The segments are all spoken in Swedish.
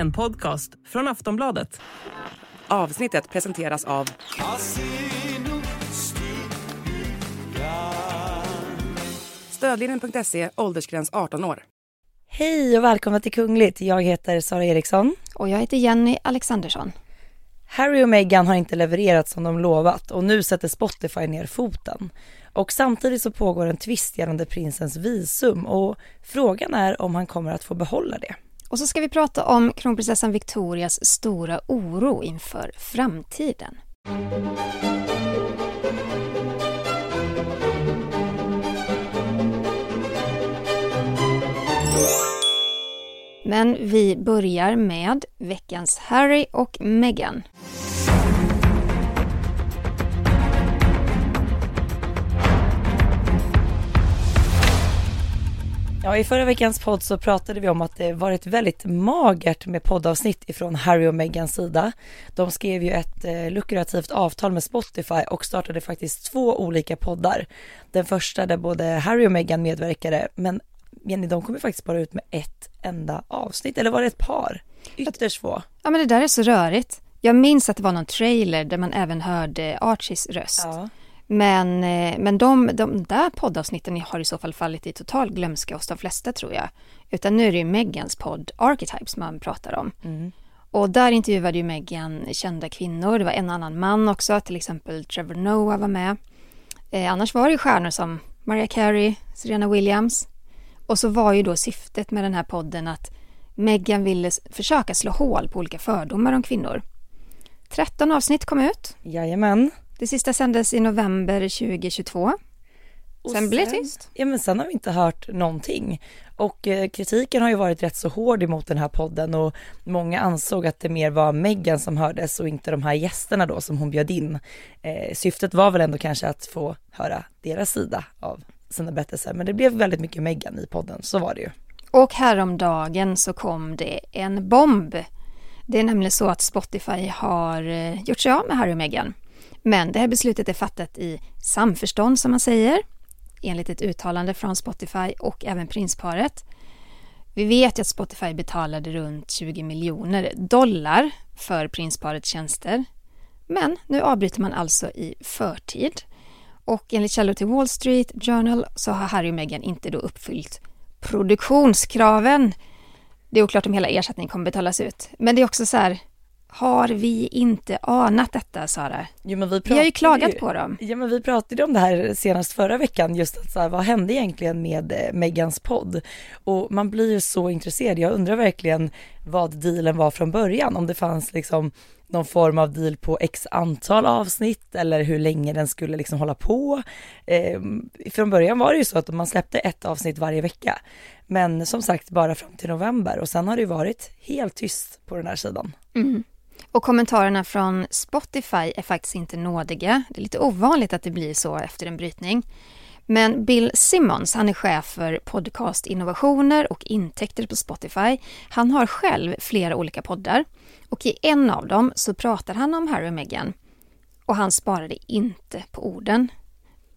En podcast från Aftonbladet. Avsnittet presenteras av Stödlinjen.se, åldersgräns 18 år. Hej och välkomna till Kungligt. Jag heter Sara Eriksson. Och jag heter Jenny Alexandersson. Harry och Meghan har inte levererat som de lovat och nu sätter Spotify ner foten. Och samtidigt så pågår en tvist gällande prinsens visum och frågan är om han kommer att få behålla det. Och så ska vi prata om kronprinsessan Victorias stora oro inför framtiden. Men vi börjar med veckans Harry och Meghan. Ja, i förra veckans podd så pratade vi om att det varit väldigt magert med poddavsnitt ifrån Harry och Meghans sida. De skrev ju ett eh, lukrativt avtal med Spotify och startade faktiskt två olika poddar. Den första där både Harry och Meghan medverkade, men Jenny, de kom ju faktiskt bara ut med ett enda avsnitt, eller var det ett par? Ytterst få. Ja, men det där är så rörigt. Jag minns att det var någon trailer där man även hörde Archies röst. Ja. Men, eh, men de, de där poddavsnitten har i så fall fallit i total glömska hos de flesta tror jag. Utan nu är det ju Megans podd Archetypes man pratar om. Mm. Och där intervjuade ju Megan kända kvinnor. Det var en annan man också, till exempel Trevor Noah var med. Eh, annars var det ju stjärnor som Mariah Carey, Serena Williams. Och så var ju då syftet med den här podden att Megan ville försöka slå hål på olika fördomar om kvinnor. 13 avsnitt kom ut. Jajamän. Det sista sändes i november 2022. Och Sen blev det tyst. Ja men sen har vi inte hört någonting. Och eh, kritiken har ju varit rätt så hård emot den här podden och många ansåg att det mer var Meghan som hördes och inte de här gästerna då som hon bjöd in. Eh, syftet var väl ändå kanske att få höra deras sida av sina berättelser men det blev väldigt mycket Meghan i podden, så var det ju. Och häromdagen så kom det en bomb. Det är nämligen så att Spotify har eh, gjort sig av med Harry och Meghan. Men det här beslutet är fattat i samförstånd som man säger, enligt ett uttalande från Spotify och även prinsparet. Vi vet ju att Spotify betalade runt 20 miljoner dollar för prinsparets tjänster. Men nu avbryter man alltså i förtid. Och enligt källor till Wall Street Journal så har Harry och Meghan inte då uppfyllt produktionskraven. Det är oklart om hela ersättningen kommer betalas ut. Men det är också så här, har vi inte anat detta, Sara? Jo, men vi, Vi har ju klagat på dem. Ja men vi pratade om det här senast förra veckan, just att så här, vad hände egentligen med eh, Megans podd? Och man blir ju så intresserad, jag undrar verkligen vad dealen var från början, om det fanns liksom någon form av deal på x antal avsnitt eller hur länge den skulle liksom hålla på. Eh, från början var det ju så att man släppte ett avsnitt varje vecka, men som sagt bara fram till november och sen har det ju varit helt tyst på den här sidan. Mm. Och kommentarerna från Spotify är faktiskt inte nådiga. Det är lite ovanligt att det blir så efter en brytning. Men Bill Simmons, han är chef för podcastinnovationer och intäkter på Spotify. Han har själv flera olika poddar och i en av dem så pratar han om Harry och Meghan. Och han sparade inte på orden.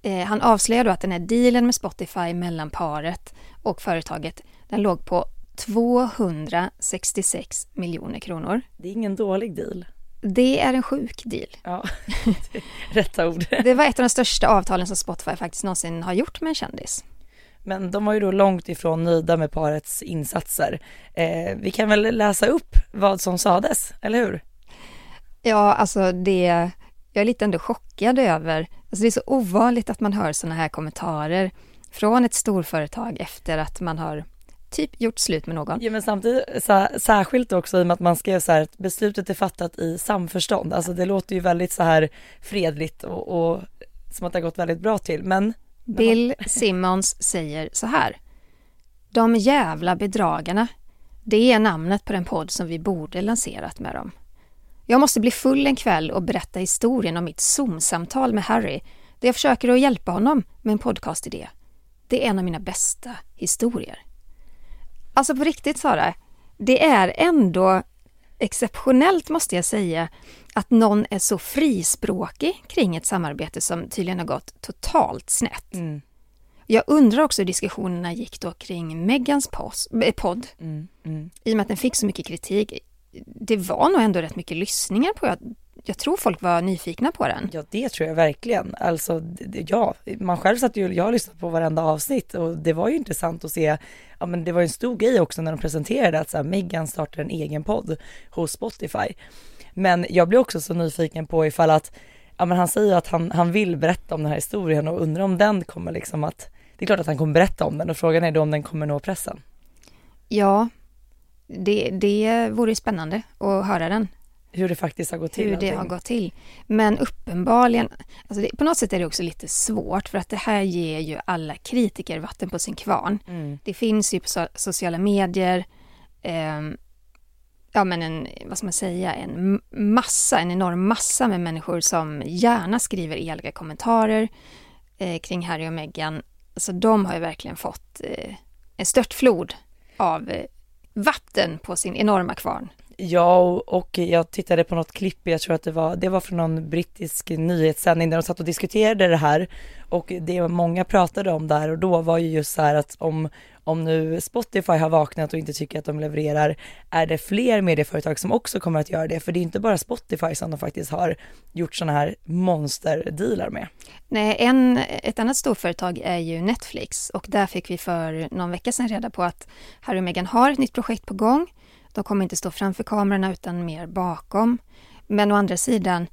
Eh, han avslöjar då att den här dealen med Spotify mellan paret och företaget, den låg på 266 miljoner kronor. Det är ingen dålig deal. Det är en sjuk deal. Ja, rätta ord. Det var ett av de största avtalen som Spotify faktiskt någonsin har gjort med en kändis. Men de var ju då långt ifrån nöjda med parets insatser. Eh, vi kan väl läsa upp vad som sades, eller hur? Ja, alltså det... Jag är lite ändå chockad över... Alltså det är så ovanligt att man hör såna här kommentarer från ett storföretag efter att man har typ gjort slut med någon. Ja men samtidigt, så, särskilt också i och med att man skrev så här att beslutet är fattat i samförstånd. Alltså det låter ju väldigt så här fredligt och, och som att det har gått väldigt bra till. Men Bill Simmons säger så här. De jävla bedragarna. Det är namnet på den podd som vi borde lanserat med dem. Jag måste bli full en kväll och berätta historien om mitt Zoom-samtal med Harry där jag försöker att hjälpa honom med en podcastidé. Det är en av mina bästa historier. Alltså på riktigt Sara, det är ändå exceptionellt måste jag säga att någon är så frispråkig kring ett samarbete som tydligen har gått totalt snett. mm, Jag undrar också hur diskussionerna gick då kring Megans eh, podd mm, mm. i och med att den fick så mycket kritik. det var nog ändå rätt mycket lyssningar på. Jag, tror folk var nyfikna på den. Ja, det tror jag verkligen. Alltså, ja, man själv satt ju, jag har lyssnat på varenda avsnitt och det var ju intressant att se, ja men det var en stor grej också när de presenterade att så här, Megan startar en egen podd hos Spotify. Men jag blir också så nyfiken på ifall att, ja men han säger att han, han vill berätta om den här historien och undrar om den kommer liksom att, det är klart att han kommer berätta om den och frågan är då om den kommer nå pressen. Ja, det, det vore spännande att höra den. Hur det faktiskt har gått till. Hur det allting. har gått till. Men uppenbarligen, alltså det, på något sätt är det också lite svårt för att det här ger ju alla kritiker vatten på sin kvarn. Mm. Det finns ju på so sociala medier, ehm, ja men en, vad ska man säga, en massa, en enorm massa med människor som gärna skriver elaka kommentarer eh, kring Harry och Meghan. Så de har ju verkligen fått eh, en störtflod av eh, vatten på sin enorma kvarn. Ja, och- jag tittade på något klipp, jag tror att det var, det var från någon brittisk nyhetssändning där de satt och diskuterade det här och det många pratade om där och då var ju just så här att om, om nu Spotify har vaknat och inte tycker att de levererar, är det fler medieföretag som också kommer att göra det? För det är inte bara Spotify som de faktiskt har gjort sådana här monsterdealar med. Nej, en, ett annat storföretag är ju Netflix och där fick vi för någon vecka sedan reda på att Harry och Meghan har ett nytt projekt på gång. De kommer inte stå framför kamerorna utan mer bakom. Men å andra sidan,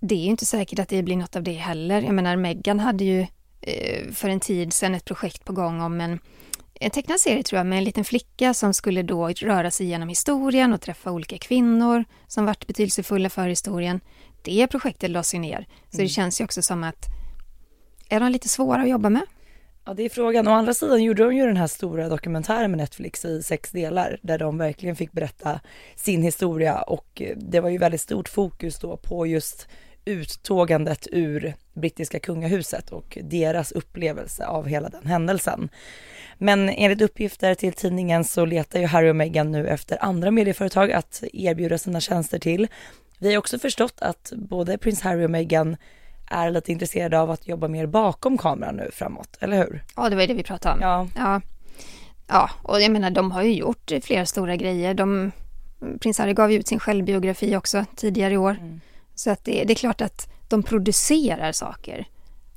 det är ju inte säkert att det blir något av det heller. Jag menar, Meghan hade ju eh, för en tid sedan ett projekt på gång om en, en tecknad serie tror jag, med en liten flicka som skulle då röra sig genom historien och träffa olika kvinnor som varit betydelsefulla för historien. Det projektet lades ju ner. Så det känns ju också som att är de lite svåra att jobba med? Ja det är frågan. Å andra sidan gjorde de ju den här stora dokumentären med Netflix i sex delar där de verkligen fick berätta sin historia och eh, det var ju väldigt stort fokus då på just uttågandet ur brittiska kungahuset och deras upplevelse av hela den händelsen. Men enligt uppgifter till tidningen så letar ju Harry och Meghan nu efter andra medieföretag att erbjuda sina tjänster till. Vi har också förstått att både prins Harry och Meghan är lite intresserade av att jobba mer bakom kameran nu framåt, eller hur? Ja, det var ju det vi pratade om. Ja, Ja. ja, och jag menar de har ju gjort flera stora grejer. De, Prins Harry gav ju ut sin självbiografi också tidigare i år. Mm. Så att det, det är klart att de producerar saker.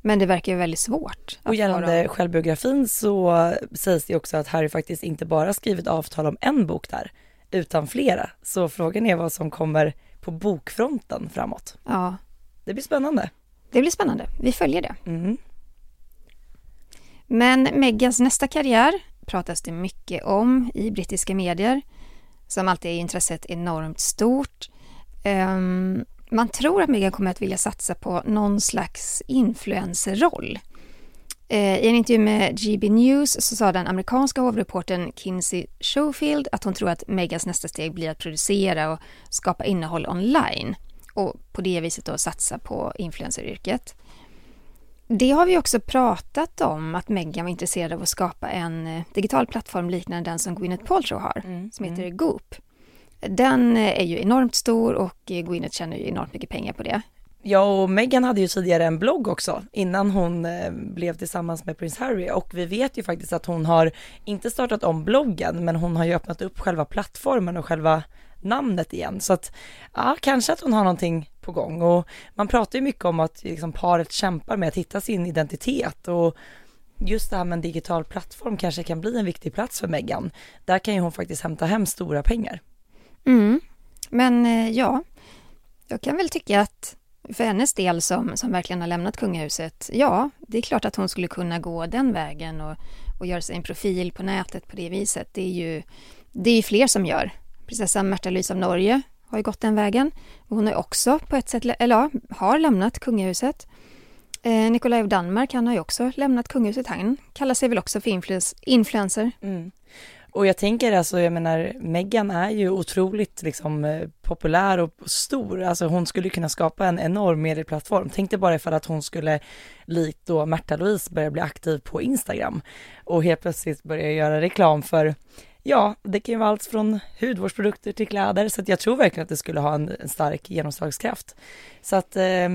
Men det verkar ju väldigt svårt. och gällande få självbiografin så sägs det också att Harry faktiskt inte bara skrivit avtal om en bok där, utan flera. Så frågan är vad som kommer på bokfronten framåt. dem- Ja, Det blir spännande. Det blir spännande. Vi följer det. Mm. Men Megans nästa karriär pratas det mycket om i brittiska medier. Som alltid är intresset enormt stort. Ehm, man tror att Meghan kommer att vilja satsa på någon slags influencerroll. Eh, I en intervju med GB News så sa den amerikanska hovreportern Kinsey Schofield att hon tror att Megans nästa steg blir att producera och skapa innehåll online och på det viset då satsa på influenceryrket. Det har vi också pratat om, att Meghan var intresserad av att skapa en eh, digital plattform liknande den som Gwyneth Paltrow har, Mm, som heter Goop. Den eh, är ju enormt stor och eh, Gwyneth tjänar ju enormt mycket pengar på det. Ja, och Meghan hade ju tidigare en blogg också innan hon blev tillsammans med prins Harry och vi vet ju faktiskt att hon har inte startat om bloggen men hon har ju öppnat upp själva plattformen och själva namnet igen så att ja, kanske att hon har någonting på gång och man pratar ju mycket om att liksom, paret kämpar med att hitta sin identitet och just det här med en digital plattform kanske kan bli en viktig plats för Meghan. Där kan ju hon faktiskt hämta hem stora pengar. Mm. Men eh, ja, jag kan väl tycka att för hennes del som, som verkligen har lämnat kungahuset, ja, det är klart att hon skulle kunna gå den vägen och, och göra sig en profil på nätet på det viset. Det är ju, det är ju fler som gör. Prinsessan Märta Louise av Norge har ju gått den vägen. Hon har ju också på ett sätt, eller ja, har lämnat kungahuset. Eh, Nikolaj av Danmark, han har ju också lämnat kungahuset. Han kallar sig väl också för influens, influencer. Mm. Och jag tänker alltså, jag menar, Meghan är ju otroligt liksom eh, populär och stor. Alltså hon skulle kunna skapa en enorm medieplattform. Tänk dig bara ifall att hon skulle, likt då Märta Louise, börja bli aktiv på Instagram och helt plötsligt börja göra reklam för Ja, det kan ju vara allt från hudvårdsprodukter till kläder, så att jag tror verkligen att det skulle ha en, en stark genomslagskraft. Så att eh,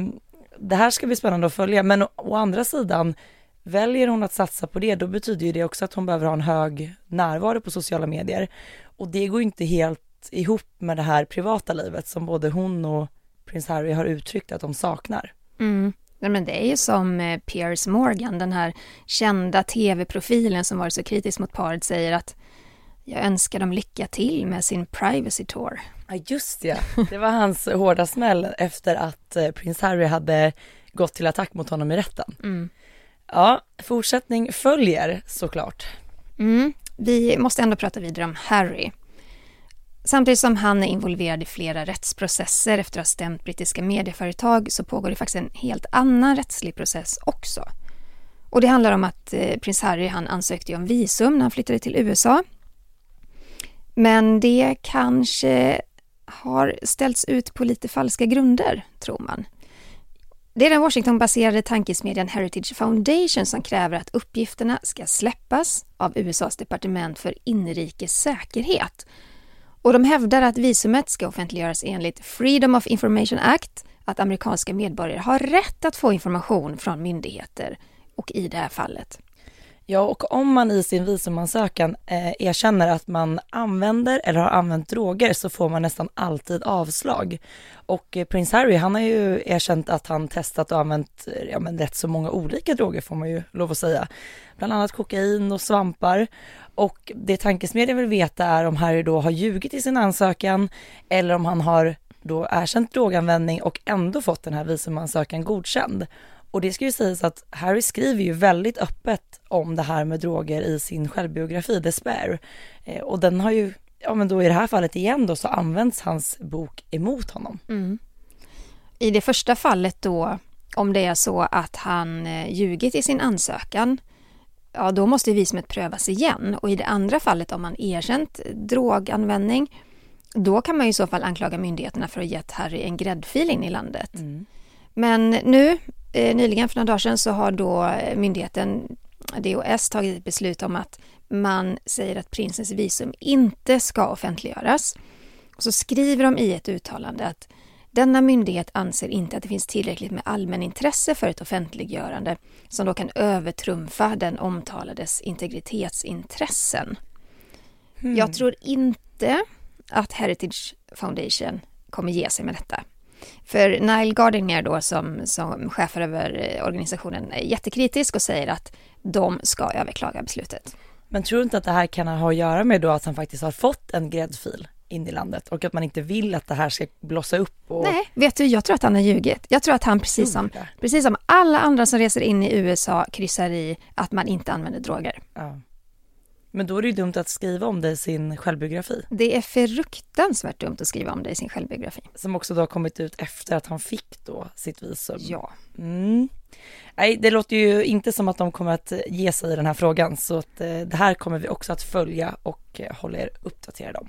det här ska bli spännande att följa, men å, å andra sidan, väljer hon att satsa på det, då betyder ju det också att hon behöver ha en hög närvaro på sociala medier. Och det går ju inte helt ihop med det här privata livet som både hon och prins Harry har uttryckt att de saknar. Mm. men det är ju som eh, Piers Morgan, den här kända tv-profilen som varit så kritisk mot paret, säger att jag önskar dem lycka till med sin privacy tour. Ja just det, det var hans hårda smäll efter att eh, prins Harry hade gått till attack mot honom i rätten. Mm. Ja, fortsättning följer såklart. Mm. Vi måste ändå prata vidare om Harry. Samtidigt som han är involverad i flera rättsprocesser efter att ha stämt brittiska medieföretag så pågår det faktiskt en helt annan rättslig process också. Och det handlar om att eh, prins Harry han ansökte om visum när han flyttade till USA. Men det kanske har ställts ut på lite falska grunder, tror man. Det är den Washingtonbaserade tankesmedjan Heritage Foundation som kräver att uppgifterna ska släppas av USAs departement för inrikes säkerhet. Och de hävdar att visumet ska offentliggöras enligt Freedom of Information Act, att amerikanska medborgare har rätt att få information från myndigheter och i det här fallet. Ja, och om man i sin visumansökan eh, erkänner att man använder eller har använt droger så får man nästan alltid avslag. Och eh, prins Harry, han har ju erkänt att han testat och använt eh, ja, men rätt så många olika droger får man ju lov att säga. Bland annat kokain och svampar. Och det tankesmedjan vill veta är om Harry då har ljugit i sin ansökan eller om han har då erkänt droganvändning och ändå fått den här visumansökan godkänd. Och det ska ju sägas att Harry skriver ju väldigt öppet om det här med droger i sin självbiografi Despair. Eh, och den har ju, ja men då i det här fallet igen då så används hans bok emot honom. Mm. I det första fallet då, om det är så att han eh, ljugit i sin ansökan, ja då måste visumet prövas igen. Och i det andra fallet om man erkänt droganvändning, då kan man i så fall anklaga myndigheterna för att ha gett Harry en gräddfil in i landet. Mm. Men nu nyligen, för några dagar sedan, så har då eh, myndigheten DOS tagit ett beslut om att man säger att prinsens visum inte ska offentliggöras. Och så skriver de i ett uttalande att denna myndighet anser inte att det finns tillräckligt med allmänintresse för ett offentliggörande som då kan övertrumfa den omtalades integritetsintressen. Hmm. Jag tror inte att Heritage Foundation kommer ge sig med detta. För Nile Gardiner då som, som chef över eh, organisationen är jättekritisk och säger att de ska överklaga beslutet. Men tror du inte att det här kan ha att göra med då att han faktiskt har fått en gräddfil in i landet och att man inte vill att det här ska blossa upp? Och... Nej, vet du, jag tror att han har ljugit. Jag tror att han precis som, precis som alla andra som reser in i USA kryssar i att man inte använder droger. Ja. Men då är det ju dumt att skriva om det i sin självbiografi. Det är fruktansvärt dumt att skriva om det i sin självbiografi. Som också då har kommit ut efter att han fick då sitt visum. Ja. Mm. Nej, det låter ju inte som att de kommer att ge sig i den här frågan, så att eh, det här kommer vi också att följa och eh, hålla er uppdaterade om.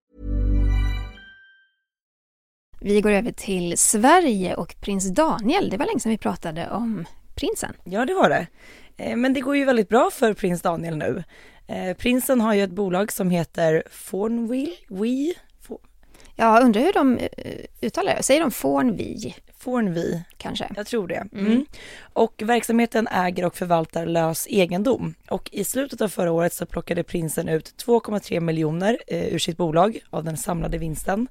Vi går över till Sverige och prins Daniel. Det var länge sedan vi pratade om prinsen. Ja, det var det. Eh, men det går ju väldigt bra för prins Daniel nu. Eh, prinsen har ju ett bolag som heter Fornwill, We. Jag undrar hur de eh, uttalar det. Säger de Fornvi? Fornvi. Kanske. Jag tror det. Mm. Mm. Och verksamheten äger och förvaltar lös egendom. Och i slutet av förra året så plockade prinsen ut 2,3 miljoner ur sitt bolag av den samlade vinsten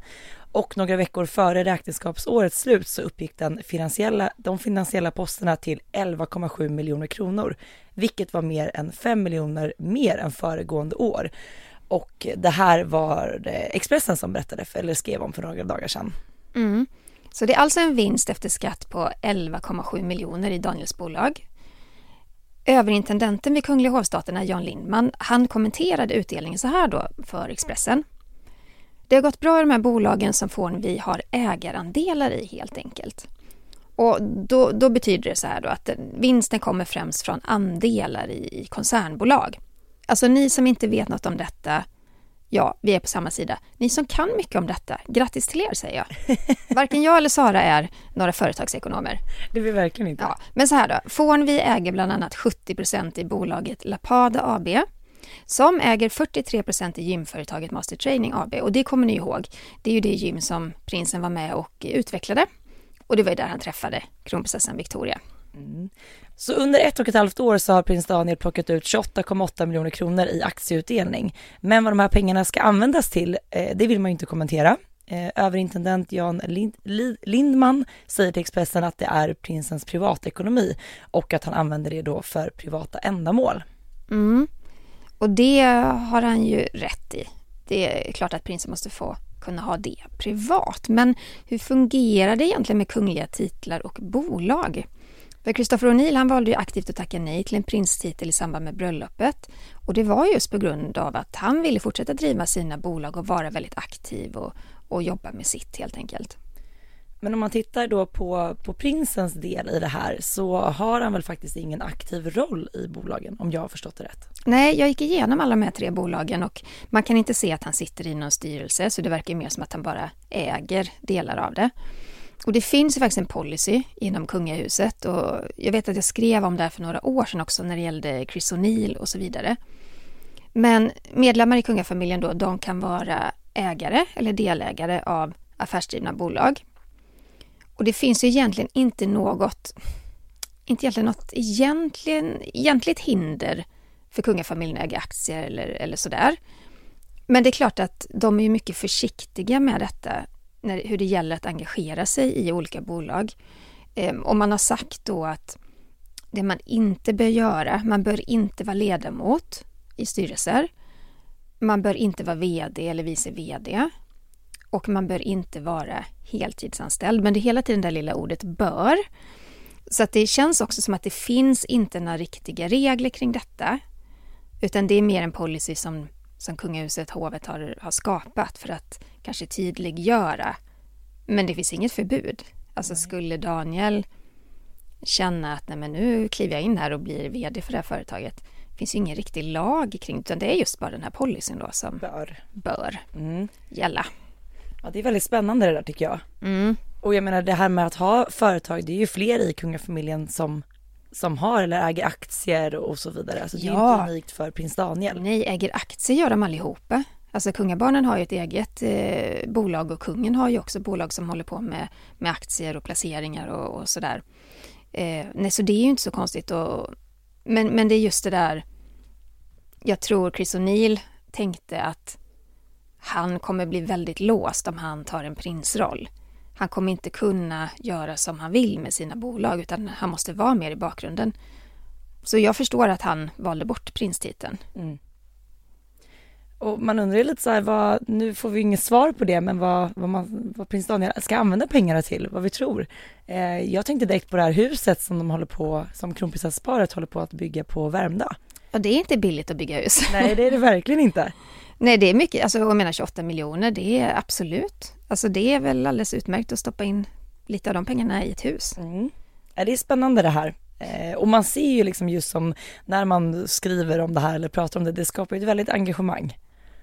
och några veckor före räkenskapsårets slut så uppgick den finansiella, de finansiella posterna till 11,7 miljoner kronor, vilket var mer än 5 miljoner mer än föregående år. Och det här var Expressen som berättade för, eller skrev om för några dagar sedan. Mm. Så det är alltså en vinst efter skatt på 11,7 miljoner i Daniels bolag. Överintendenten vid Kungliga hovstaterna, Jan Lindman, han kommenterade utdelningen så här då för Expressen. Det har gått bra i de här bolagen som vi har ägarandelar i helt enkelt. Och då, då, betyder det så här då att vinsten kommer främst från andelar i, i koncernbolag. Alltså ni som inte vet något om detta, ja, vi är på samma sida. Ni som kan mycket om detta, grattis till er säger jag. Varken jag eller Sara är några företagsekonomer. Det är vi verkligen inte. Ja, men så här då, Fornvi äger bland annat 70% i bolaget Lapada AB som äger 43% i gymföretaget Master Training AB. Och det kommer ni ihåg, det är ju det gym som prinsen var med och utvecklade. Och det var ju där han träffade kronprinsessan Victoria. Mm. Så under ett och ett halvt år så har prins Daniel plockat ut 28,8 miljoner kronor i aktieutdelning. Men vad de här pengarna ska användas till, eh, det vill man ju inte kommentera. Eh, överintendent Jan Lind Lindman säger till Expressen att det är prinsens privatekonomi och att han använder det då för privata ändamål. Mm. Och det har han ju rätt i. Det är klart att prinsen måste få kunna ha det privat. Men hur fungerar det egentligen med kungliga titlar och bolag? För Christopher O'Neill han valde ju aktivt att tacka nej till en prinstitel i samband med bröllopet. Och det var just på grund av att han ville fortsätta driva sina bolag och vara väldigt aktiv och, och jobba med sitt helt enkelt. Men om man tittar då på, på prinsens del i det här så har han väl faktiskt ingen aktiv roll i bolagen om jag har förstått det rätt? Nej, jag gick igenom alla de här tre bolagen och man kan inte se att han sitter i någon styrelse så det verkar mer som att han bara äger delar av det. Och det finns ju faktiskt en policy inom kungahuset och jag vet att jag skrev om det här för några år sedan också när det gällde Chris O'Neill och så vidare. Men medlemmar i kungafamiljen då, de kan vara ägare eller delägare av affärsdrivna bolag. Och det finns ju egentligen inte något, inte egentligen något egentligen, egentligt hinder för kungafamiljen att äga aktier eller, eller sådär. Men det är klart att de är mycket försiktiga med detta när, hur det gäller att engagera sig i olika bolag. Ehm, och man har sagt då att det man inte bör göra, man bör inte vara ledamot i styrelser. Man bör inte vara VD eller vice VD. Och man bör inte vara heltidsanställd. Men det är hela tiden det lilla ordet bör. Så att det känns också som att det finns inte några riktiga regler kring detta. Utan det är mer en policy som som kungahuset, hovet, har, har skapat för att kanske tydliggöra. Men det finns inget förbud. Alltså skulle Daniel känna att nej men nu kliver jag in här och blir vd för det här företaget. Det finns ju ingen riktig lag kring det, utan det är just bara den här policyn då som bör, bör mm. gälla. Ja, det är väldigt spännande det där tycker jag. Mm. Och jag menar det här med att ha företag, det är ju fler i kungafamiljen som som har eller äger aktier och så vidare. Alltså det är ja. inte unikt för prins Daniel. Nej, äger aktier gör de allihopa. Alltså kungabarnen har ju ett eget eh, bolag och kungen har ju också bolag som håller på med, med aktier och placeringar och, och sådär. Eh, nej, så det är ju inte så konstigt. Och, men, men det är just det där, jag tror Chris O'Neill tänkte att han kommer bli väldigt låst om han tar en prinsroll han kommer inte kunna göra som han vill med sina bolag utan han måste vara mer i bakgrunden. Så jag förstår att han valde bort prinstiteln. Mm. Och man undrar ju lite så här, vad, nu får vi inget svar på det, men vad, vad, man, vad prins Daniel ska använda pengarna till, vad vi tror. Eh, jag tänkte direkt på det här huset som de håller på, som kronprinsessparet håller på att bygga på Värmdö. Ja, det är inte billigt att bygga hus. Nej, det är det verkligen inte. Nej, det är mycket, alltså jag menar 28 miljoner, det är absolut, alltså det är väl alldeles utmärkt att stoppa in lite av de pengarna i ett hus. Mm. Ja, det är spännande det här. Eh, och man ser ju liksom just som när man skriver om det här eller pratar om det, det skapar ju ett väldigt engagemang.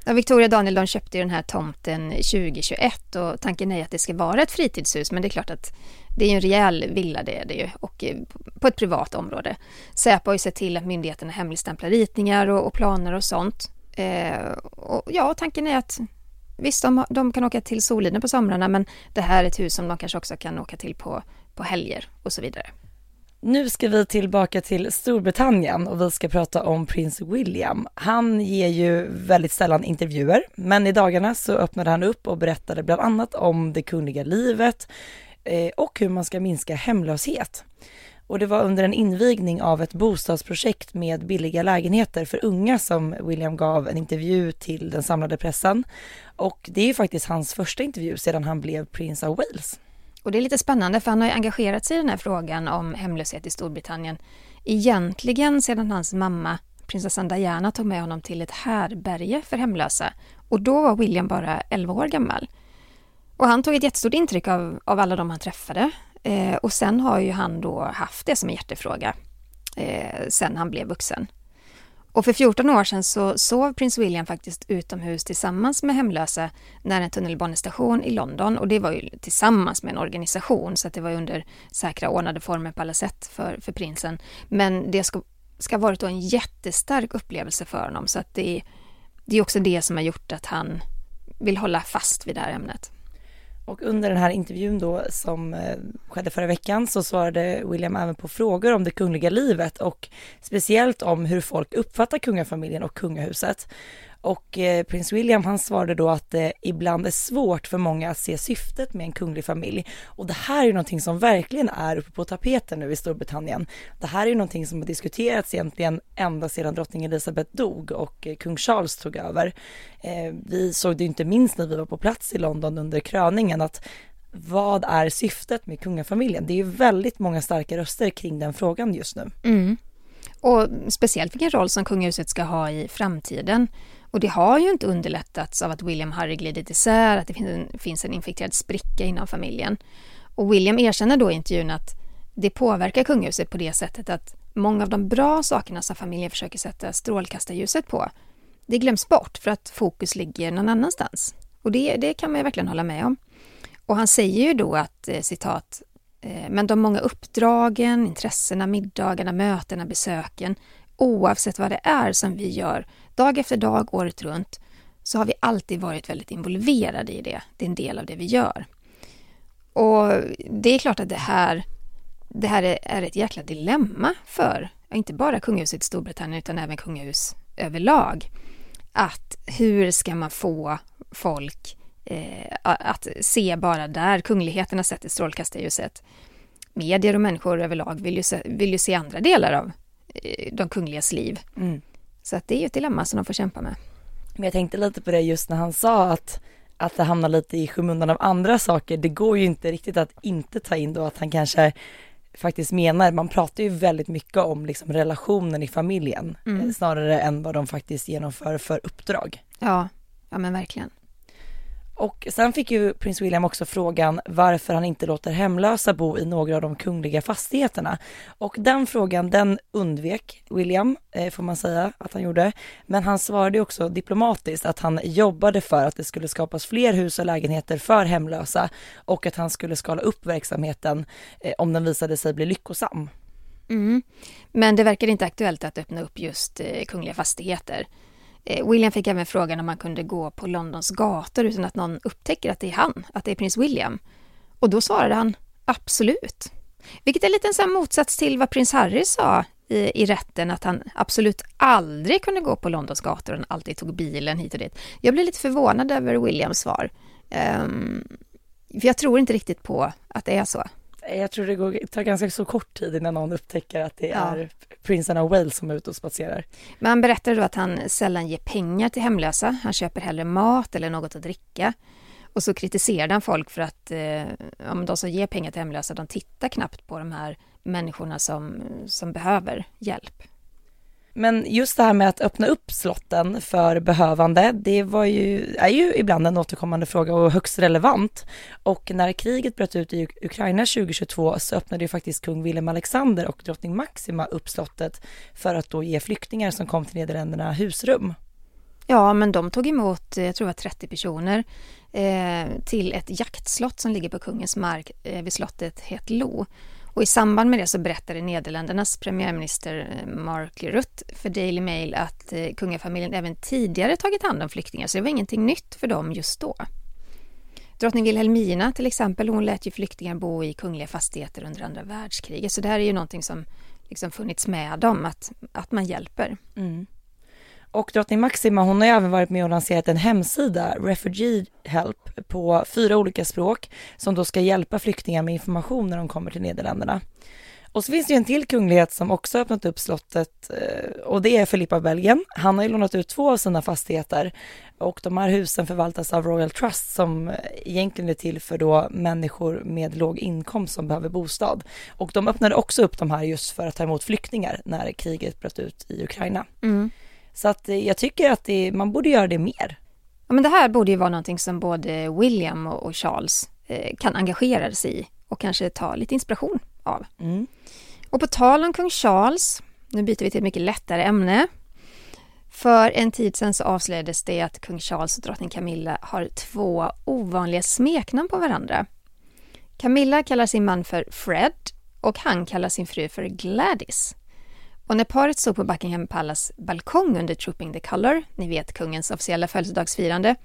Ja, Victoria de köpte ju den här tomten 2021 och tanken är att det ska vara ett fritidshus men det är klart att det är ju en rejäl villa det är det ju och eh, på ett privat område. Säpo har ju sett till att myndigheterna hemligstämplar ritningar och, och planer och sånt Eh, och ja, tanken är att visst, de, de kan åka till Soliden på somrarna men det här är ett hus som de kanske också kan åka till på, på helger och så vidare. Nu ska vi tillbaka till Storbritannien och vi ska prata om prins William. Han ger ju väldigt sällan intervjuer, men i dagarna så öppnade han upp och berättade bland annat om det kungliga livet eh, och hur man ska minska hemlöshet. Och det var under en invigning av ett bostadsprojekt med billiga lägenheter för unga som William gav en intervju till den samlade pressen. Och det är ju faktiskt hans första intervju sedan han blev prins av Wales. Och det är lite spännande för han har ju engagerat sig i den här frågan om hemlöshet i Storbritannien egentligen sedan hans mamma prinsessan Diana tog med honom till ett härberge för hemlösa. Och då var William bara 11 år gammal. Och han tog ett jättestort intryck av, av alla de han träffade. Eh, och sen har ju han då haft det som en hjärtefråga eh, sen han blev vuxen. Och för 14 år sedan så sov prins William faktiskt utomhus tillsammans med hemlösa nära en tunnelbanestation i London och det var ju tillsammans med en organisation så att det var under säkra ordnade former på alla sätt för, för prinsen. Men det ska, ska ha varit en jättestark upplevelse för honom så att det, det är också det som har gjort att han vill hålla fast vid det här ämnet. Och under den här intervjun då som eh, skedde förra veckan så svarade William även på frågor om det kungliga livet och speciellt om hur folk uppfattar kungafamiljen och kungahuset. Och eh, prins William han svarade då att det ibland är svårt för många att se syftet med en kunglig familj. Och det här är ju någonting som verkligen är uppe på tapeten nu i Storbritannien. Det här är ju någonting som har diskuterats egentligen ända sedan drottning Elizabeth dog och eh, kung Charles tog över. Eh, vi såg det ju inte minst när vi var på plats i London under kröningen att vad är syftet med kungafamiljen? Det är ju väldigt många starka röster kring den frågan just nu. Mm. Och speciellt vilken roll som kungahuset ska ha i framtiden. Och det har ju inte underlättats av att William Harry glidit isär, att det finns en, finns en infekterad spricka inom familjen. Och William erkänner då i intervjun att det påverkar kungahuset på det sättet att många av de bra sakerna som familjen försöker sätta strålkastarljuset på, det glöms bort för att fokus ligger någon annanstans. Och det, det kan man ju verkligen hålla med om. Och han säger ju då att, eh, citat, eh, men de många uppdragen, intressena, middagarna, mötena, besöken, oavsett vad det är som vi gör, dag efter dag, året runt, så har vi alltid varit väldigt involverade i det. Det är en del av det vi gör. Och det är klart att det här, det här är ett jäkla dilemma för, inte bara kungahuset i Storbritannien, utan även kungahus överlag. Att hur ska man få folk eh, att se bara där kungligheterna sätter strålkastarljuset. Medier och människor överlag vill ju se, vill ju se andra delar av eh, de kungligas liv. Mm. Så att det är ju ett dilemma som de får kämpa med. Men jag tänkte lite på det just när han sa att, att det hamnar lite i skymundan av andra saker. Det går ju inte riktigt att inte ta in då att han kanske faktiskt menar, man pratar ju väldigt mycket om liksom relationen i familjen mm. snarare än vad de faktiskt genomför för uppdrag. Ja, ja men verkligen. Och sen fick ju prins William också frågan varför han inte låter hemlösa bo i några av de kungliga fastigheterna. Och den frågan, den undvek William, eh, får man säga att han gjorde. Men han svarade också diplomatiskt att han jobbade för att det skulle skapas fler hus och lägenheter för hemlösa och att han skulle skala upp verksamheten eh, om den visade sig bli lyckosam. Mm. Men det verkar inte aktuellt att öppna upp just eh, kungliga fastigheter. Eh, William fick även frågan om man kunde gå på Londons gator utan att någon upptäcker att det är han, att det är prins William. Och då svarade han absolut. Vilket är lite en sån motsats till vad prins Harry sa i, i rätten, att han absolut aldrig kunde gå på Londons gator och alltid tog bilen hit och dit. Jag blev lite förvånad över Williams svar. Um, för jag tror inte riktigt på att det är så. Jag tror det går, tar ganska så kort tid innan någon upptäcker att det ja. är prinsen av Wales som är ute och spatserar. Men han berättar då att han sällan ger pengar till hemlösa. Han köper hellre mat eller något att dricka. Och så kritiserar han folk för att eh, om de som ger pengar till hemlösa, de tittar knappt på de här människorna som, som behöver hjälp. Men just det här med att öppna upp slotten för behövande, det var ju, är ju ibland en återkommande fråga och högst relevant. Och när kriget bröt ut i Ukraina 2022 så öppnade ju faktiskt kung Willem Alexander och drottning Maxima upp slottet för att då ge flyktingar som kom till Nederländerna husrum. Ja, men de tog emot, eh, jag tror det var 30 personer, eh, till ett jaktslott som ligger på kungens mark eh, vid slottet Hetlo. Och i samband med det så berättade Nederländernas premiärminister eh, Mark Rutte för Daily Mail att eh, kungafamiljen även tidigare tagit hand om flyktingar, så det var ingenting nytt för dem just då. Drottning Wilhelmina till exempel, hon lät ju flyktingar bo i kungliga fastigheter under andra världskriget. Så det här är ju någonting som liksom funnits med dem, att, att man hjälper. Mm. Och drottning Maxima hon har även varit med och lanserat en hemsida, Refugee Help, på fyra olika språk som då ska hjälpa flyktingar med information när de kommer till Nederländerna. Och så finns det ju en till kunglighet som också öppnat upp slottet eh, och det är Filippa av Belgien. Han har ju lånat ut två av sina fastigheter och de här husen förvaltas av Royal Trust som eh, egentligen är till för då människor med låg inkomst som behöver bostad. Och de öppnade också upp de här just för att ta emot flyktingar när kriget bröt ut i Ukraina. Mm. Så att eh, jag tycker att det, man borde göra det mer. Ja, men det här borde ju vara någonting som både William och, Charles eh, kan engagera sig i och kanske ta lite inspiration av. Mm. Och på tal om kung Charles, nu byter vi till ett mycket lättare ämne. För en tid sedan så avslöjades det att kung Charles och drottning Camilla har två ovanliga smeknamn på varandra. Camilla kallar sin man för Fred och han kallar sin fru för Gladys. Och när paret stod på Buckingham Palace balkong under Trooping the Colour, ni vet kungens officiella födelsedagsfirande,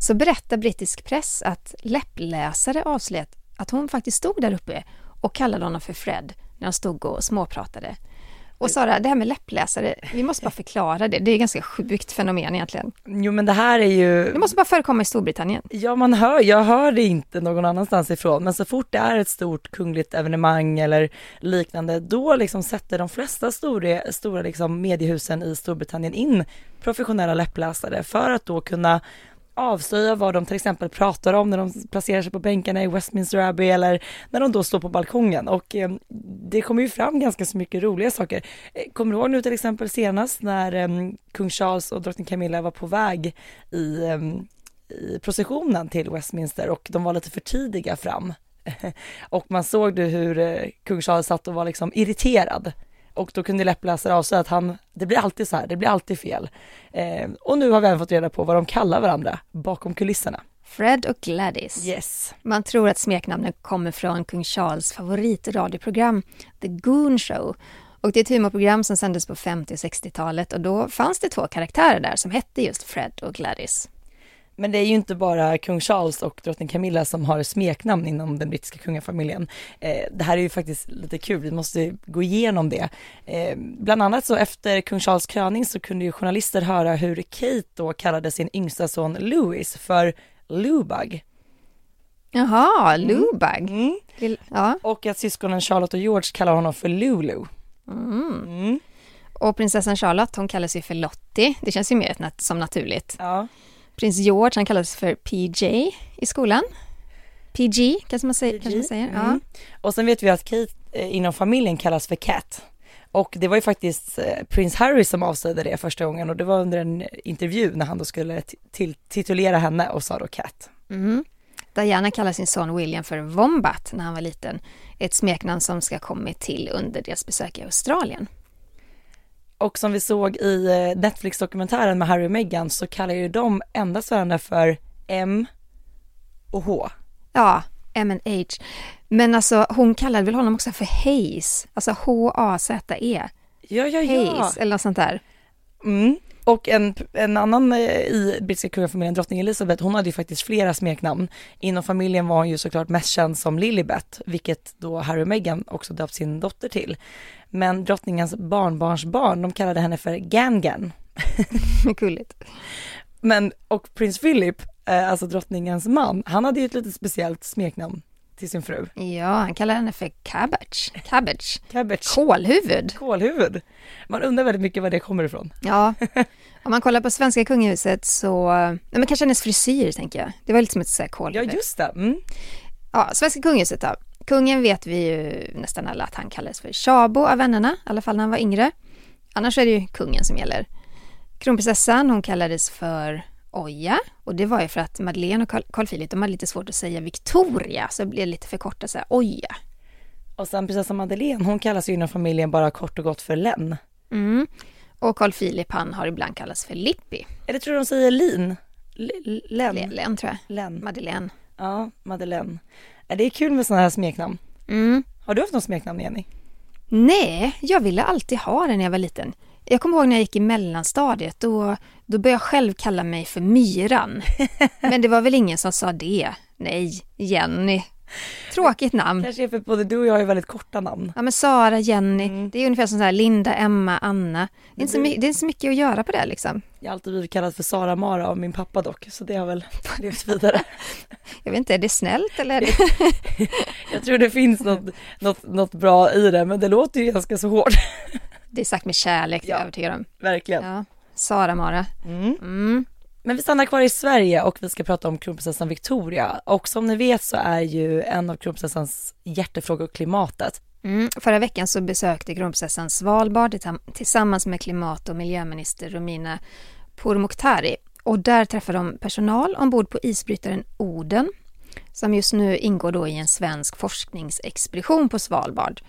så berättar brittisk press att läppläsare avslöjat att hon faktiskt stod där uppe och kallade honom för Fred när han stod och småpratade. Och Sara, det här med läppläsare, vi måste bara förklara det. Det är ett ganska sjukt fenomen egentligen. Jo men det här är ju... Det måste bara förekomma i Storbritannien. Ja man hör, jag hör det inte någon annanstans ifrån, men så fort det är ett stort kungligt evenemang eller liknande, då liksom sätter de flesta stora, stora liksom mediehusen i Storbritannien in professionella läppläsare för att då kunna avslöja vad de till exempel pratar om när de placerar sig på bänkarna i Westminster Abbey eller när de då står på balkongen. Och eh, det kommer ju fram ganska så mycket roliga saker. Eh, kommer du ihåg nu till exempel senast när eh, kung Charles och drottning Camilla var på väg i, eh, i processionen till Westminster och de var lite för tidiga fram? Och man såg du hur eh, kung Charles satt och var liksom irriterad? Och då kunde läppläsare avslöja att han, det blir alltid så här, det blir alltid fel. Eh, och nu har vi även fått reda på vad de kallar varandra bakom kulisserna. Fred och Gladys. Yes. Man tror att smeknamnen kommer från kung Charles favoritradioprogram The Goon Show. Och det är ett humorprogram som sändes på 50 och 60-talet och då fanns det två karaktärer där som hette just Fred och Gladys. Men det är ju inte bara kung Charles och drottning Camilla som har smeknamn inom den brittiska kungafamiljen. Eh, det här är ju faktiskt lite kul, vi måste gå igenom det. Eh, bland annat så efter kung Charles kröning så kunde ju journalister höra hur Kate då kallade sin yngsta son Louis för Lubag. Jaha, Lubag. Mm. Lill- Ja. Och att syskonen Charlotte och George kallar honom för Lulu. Mm. Mm. Och prinsessan Charlotte, hon kallas ju för Lottie. Det känns ju mer som naturligt. Ja. Prins George, han kallas för PJ i skolan. PG, kanske man säger. Kanske man säger. Ja. Mm. Och sen vet vi att Kate eh, inom familjen kallas för Cat. Och det var ju faktiskt eh, prins Harry som avslöjade det första gången och det var under en intervju när han då skulle titulera henne och sa då Cat. Mm. Diana kallar sin son William för Wombat när han var liten. Ett smeknamn som ska kommit till under deras besök i Australien. Och som vi såg i eh, Netflix-dokumentären med Harry och Meghan så kallar ju de endast varandra för M och H. Ja, M&H. Men alltså hon kallade väl honom också för Hayes, alltså H-A-Z-E. Ja, ja, ja. Hayes eller något sånt där. Mm. Och en, en annan eh, i brittiska kungafamiljen, drottning Elizabeth, hon hade ju faktiskt flera smeknamn. Inom familjen var hon ju såklart mest känd som Lilibet, vilket då Harry och Meghan också döpt sin dotter till. Men drottningens barnbarnsbarn, de kallade henne för Gangan. Gulligt. Men, och prins Philip, eh, alltså drottningens man, han hade ju ett lite speciellt smeknamn till sin fru. Ja, han kallar henne för Cabbage. Cabbage. Cabbage. Kålhuvud. Kålhuvud. Man undrar väldigt mycket var det kommer ifrån. Ja, om man kollar på svenska kungahuset så, nej men kanske hennes frisyr tänker jag. Det var lite som ett så här Ja, kålhuvud. just det. Mm. Ja, svenska kungahuset då. Kungen vet vi ju nästan alla att han kallades för Tjabo av vännerna, i alla fall när han var yngre. Annars är det ju kungen som gäller. Kronprinsessan, hon kallades för Oja och det var ju för att Madeleine och Carl, Philip, de hade lite svårt att säga Victoria, så det blev lite förkortat så här, Oja. Och sen prinsessan Madeleine, hon kallas ju inom familjen bara kort och gott för Len. Mm. Och Carl Philip, han har ibland kallats för Lippi. Eller tror du de säger Lin? L- Len? Len tror jag. Len. Madeleine. Ja, Madeleine. Det är kul med sådana här smeknamn. Mm. Har du haft något smeknamn Jenny? Nej, jag ville alltid ha det när jag var liten. Jag kommer ihåg när jag gick i mellanstadiet, då, då började jag själv kalla mig för Myran. Men det var väl ingen som sa det Nej, Jenny. Tråkigt namn. Kanske är för både du och jag har väldigt korta namn. Ja men Sara, Jenny, Mm. det är ungefär som så här Linda, Emma, Anna. Det är, inte så blir- mycket, det är inte så mycket att göra på det liksom. Jag har alltid blivit kallad för Sara Mara av min pappa dock, så det har väl levt vidare. Jag vet inte, är det snällt eller? Är det... Jag tror det finns något, något, något bra i det, men det låter ju ganska så hårt. Det är sagt med kärlek, är jag Ja. övertygad om. Verkligen. Ja. Sara Mara. Mm. Mm. Men vi stannar kvar i Sverige och vi ska prata om kronprinsessan Victoria. Och som ni vet så är ju en av kronprinsessans hjärtefrågor klimatet. Mm. Förra veckan så besökte kronprinsessan Svalbard tillsam- tillsammans med klimat och miljöminister Romina Pourmokhtari. Och där träffade de personal ombord på isbrytaren Oden som just nu ingår då i en svensk forskningsexpedition på Svalbard.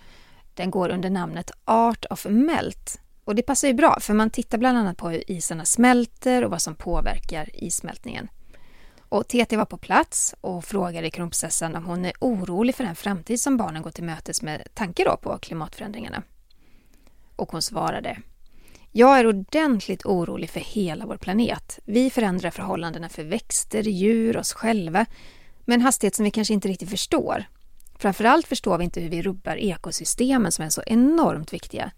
Den går under namnet Art of Melt. Och det passar ju bra för man tittar bland annat på hur isarna smälter och vad som påverkar issmältningen. Och TT var på plats och frågade kronprinsessan om hon är orolig för den framtid som barnen går till mötes med tanke då på klimatförändringarna. Och hon svarade Jag är ordentligt orolig för hela vår planet. Vi förändrar förhållandena för växter, djur, oss själva med en hastighet som vi kanske inte riktigt förstår. Framförallt förstår vi inte hur vi rubbar ekosystemen som är så enormt viktiga.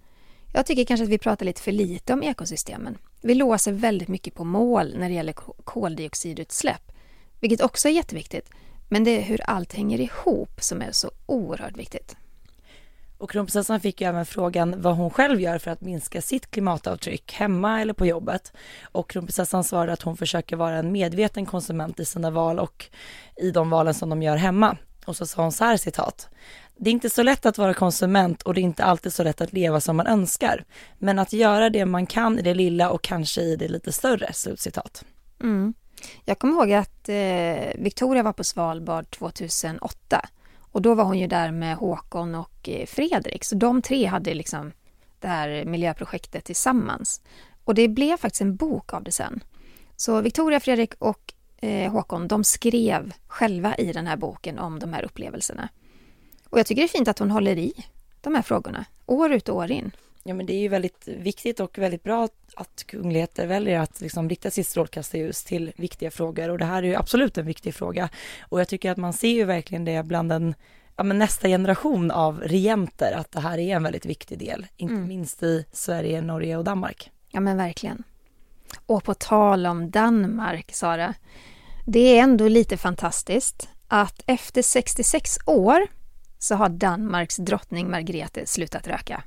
Jag tycker kanske att vi pratar lite för lite om ekosystemen. Vi låser väldigt mycket på mål när det gäller koldioxidutsläpp, vilket också är jätteviktigt. Men det är hur allt hänger ihop som är så oerhört viktigt. Och kronprinsessan fick ju även frågan vad hon själv gör för att minska sitt klimatavtryck hemma eller på jobbet. Och kronprinsessan svarade att hon försöker vara en medveten konsument i sina val och i de valen som de gör hemma. Och så sa hon så här citat. Det är inte så lätt att vara konsument och det är inte alltid så lätt att leva som man önskar. Men att göra det man kan i det lilla och kanske i det lite större, slutcitat. Mm. Jag kommer ihåg att eh, Victoria var på Svalbard 2008 och då var hon ju där med Håkon och eh, Fredrik, så de tre hade liksom det här miljöprojektet tillsammans. Och det blev faktiskt en bok av det sen. Så Victoria, Fredrik och eh, Håkon, de skrev själva i den här boken om de här upplevelserna. Och jag tycker det är fint att hon håller i de här frågorna, år ut och år in. Ja men det är ju väldigt viktigt och väldigt bra att kungligheter väljer att liksom rikta sitt strålkastarljus till viktiga frågor och det här är ju absolut en viktig fråga. Och jag tycker att man ser ju verkligen det bland en, ja, men nästa generation av regenter att det här är en väldigt viktig del, inte Mm. minst i Sverige, Norge och Danmark. Ja men verkligen. Och på tal om Danmark, Sara. Det är ändå lite fantastiskt att efter 66 år så har Danmarks drottning Margrethe slutat röka.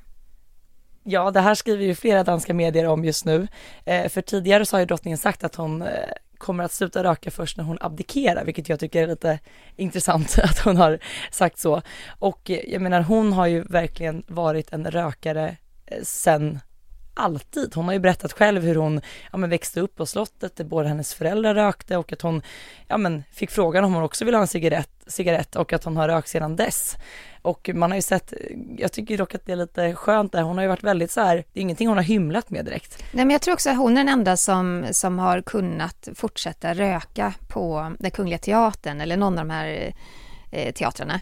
Ja, det här skriver ju flera danska medier om just nu. Eh, för tidigare så har ju drottningen sagt att hon eh, kommer att sluta röka först när hon abdikerar, vilket jag tycker är lite intressant att hon har sagt så. Och eh, jag menar, hon har ju verkligen varit en rökare sen alltid. Hon har ju berättat själv hur hon ja, men växte upp på slottet där båda hennes föräldrar rökte och att hon ja, men fick frågan om hon också ville ha en cigarett, cigarett och att hon har rökt sedan dess. Och man har ju sett, jag tycker dock att det är lite skönt där, hon har ju varit väldigt så här, det är ingenting hon har hymlat med direkt. Nej, men jag tror också att hon är den enda som, som har kunnat fortsätta röka på den Kungliga Teatern eller någon av de här eh, teatrarna.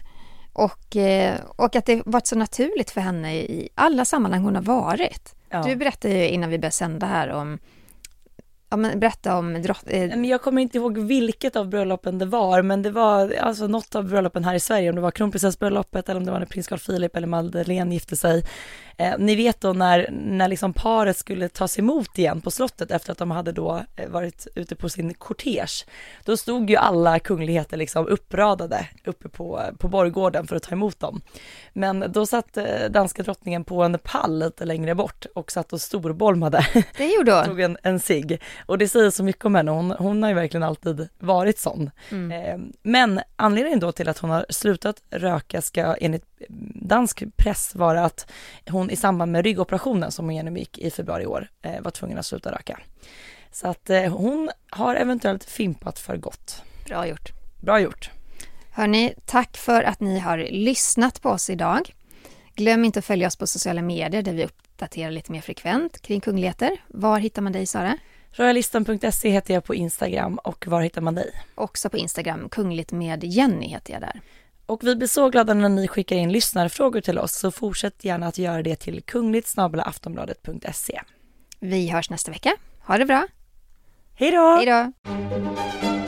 Och, eh, och att det varit så naturligt för henne i alla sammanhang hon har varit. Ja. Du berättade ju innan vi började sända här om, ja, men berätta om drott, eh, jag kommer inte ihåg vilket av bröllopen det var, men det var alltså något av bröllopen här i Sverige, om det var kronprinsessbröllopet eller om det var när prins Carl Philip eller Madeleine gifte sig. Eh, ni vet då när, när liksom paret skulle tas emot igen på slottet efter att de hade då eh, varit ute på sin kortege. Då stod ju alla kungligheter liksom uppradade uppe på, på borggården för att ta emot dem. Men då satt eh, danska drottningen på en pall lite längre bort och satt och storbolmade det gjorde hon. tog en, en cigg. Och det säger så mycket om henne, hon, hon har ju verkligen alltid varit sån. Mm. Eh, men anledningen då till att hon har slutat röka ska enligt dansk press vara att hon i samband med ryggoperationen som hon genomgick i februari i år eh, var tvungen att sluta röka. Så att eh, hon har eventuellt fimpat för gott. Bra gjort. Bra gjort. Hörni, tack för att ni har lyssnat på oss idag. Glöm inte att följa oss på sociala medier där vi uppdaterar lite mer frekvent kring kungligheter. Var hittar man dig Sara? Royalistan.se heter jag på Instagram och var hittar man dig? Också på Instagram, kungligt med Jenny heter jag där. Och vi blir så glada när ni skickar in lyssnarfrågor till oss så fortsätt gärna att göra det till kungligt aftonbladet.se. Vi hörs nästa vecka. Ha det bra. Hej då! Hej då!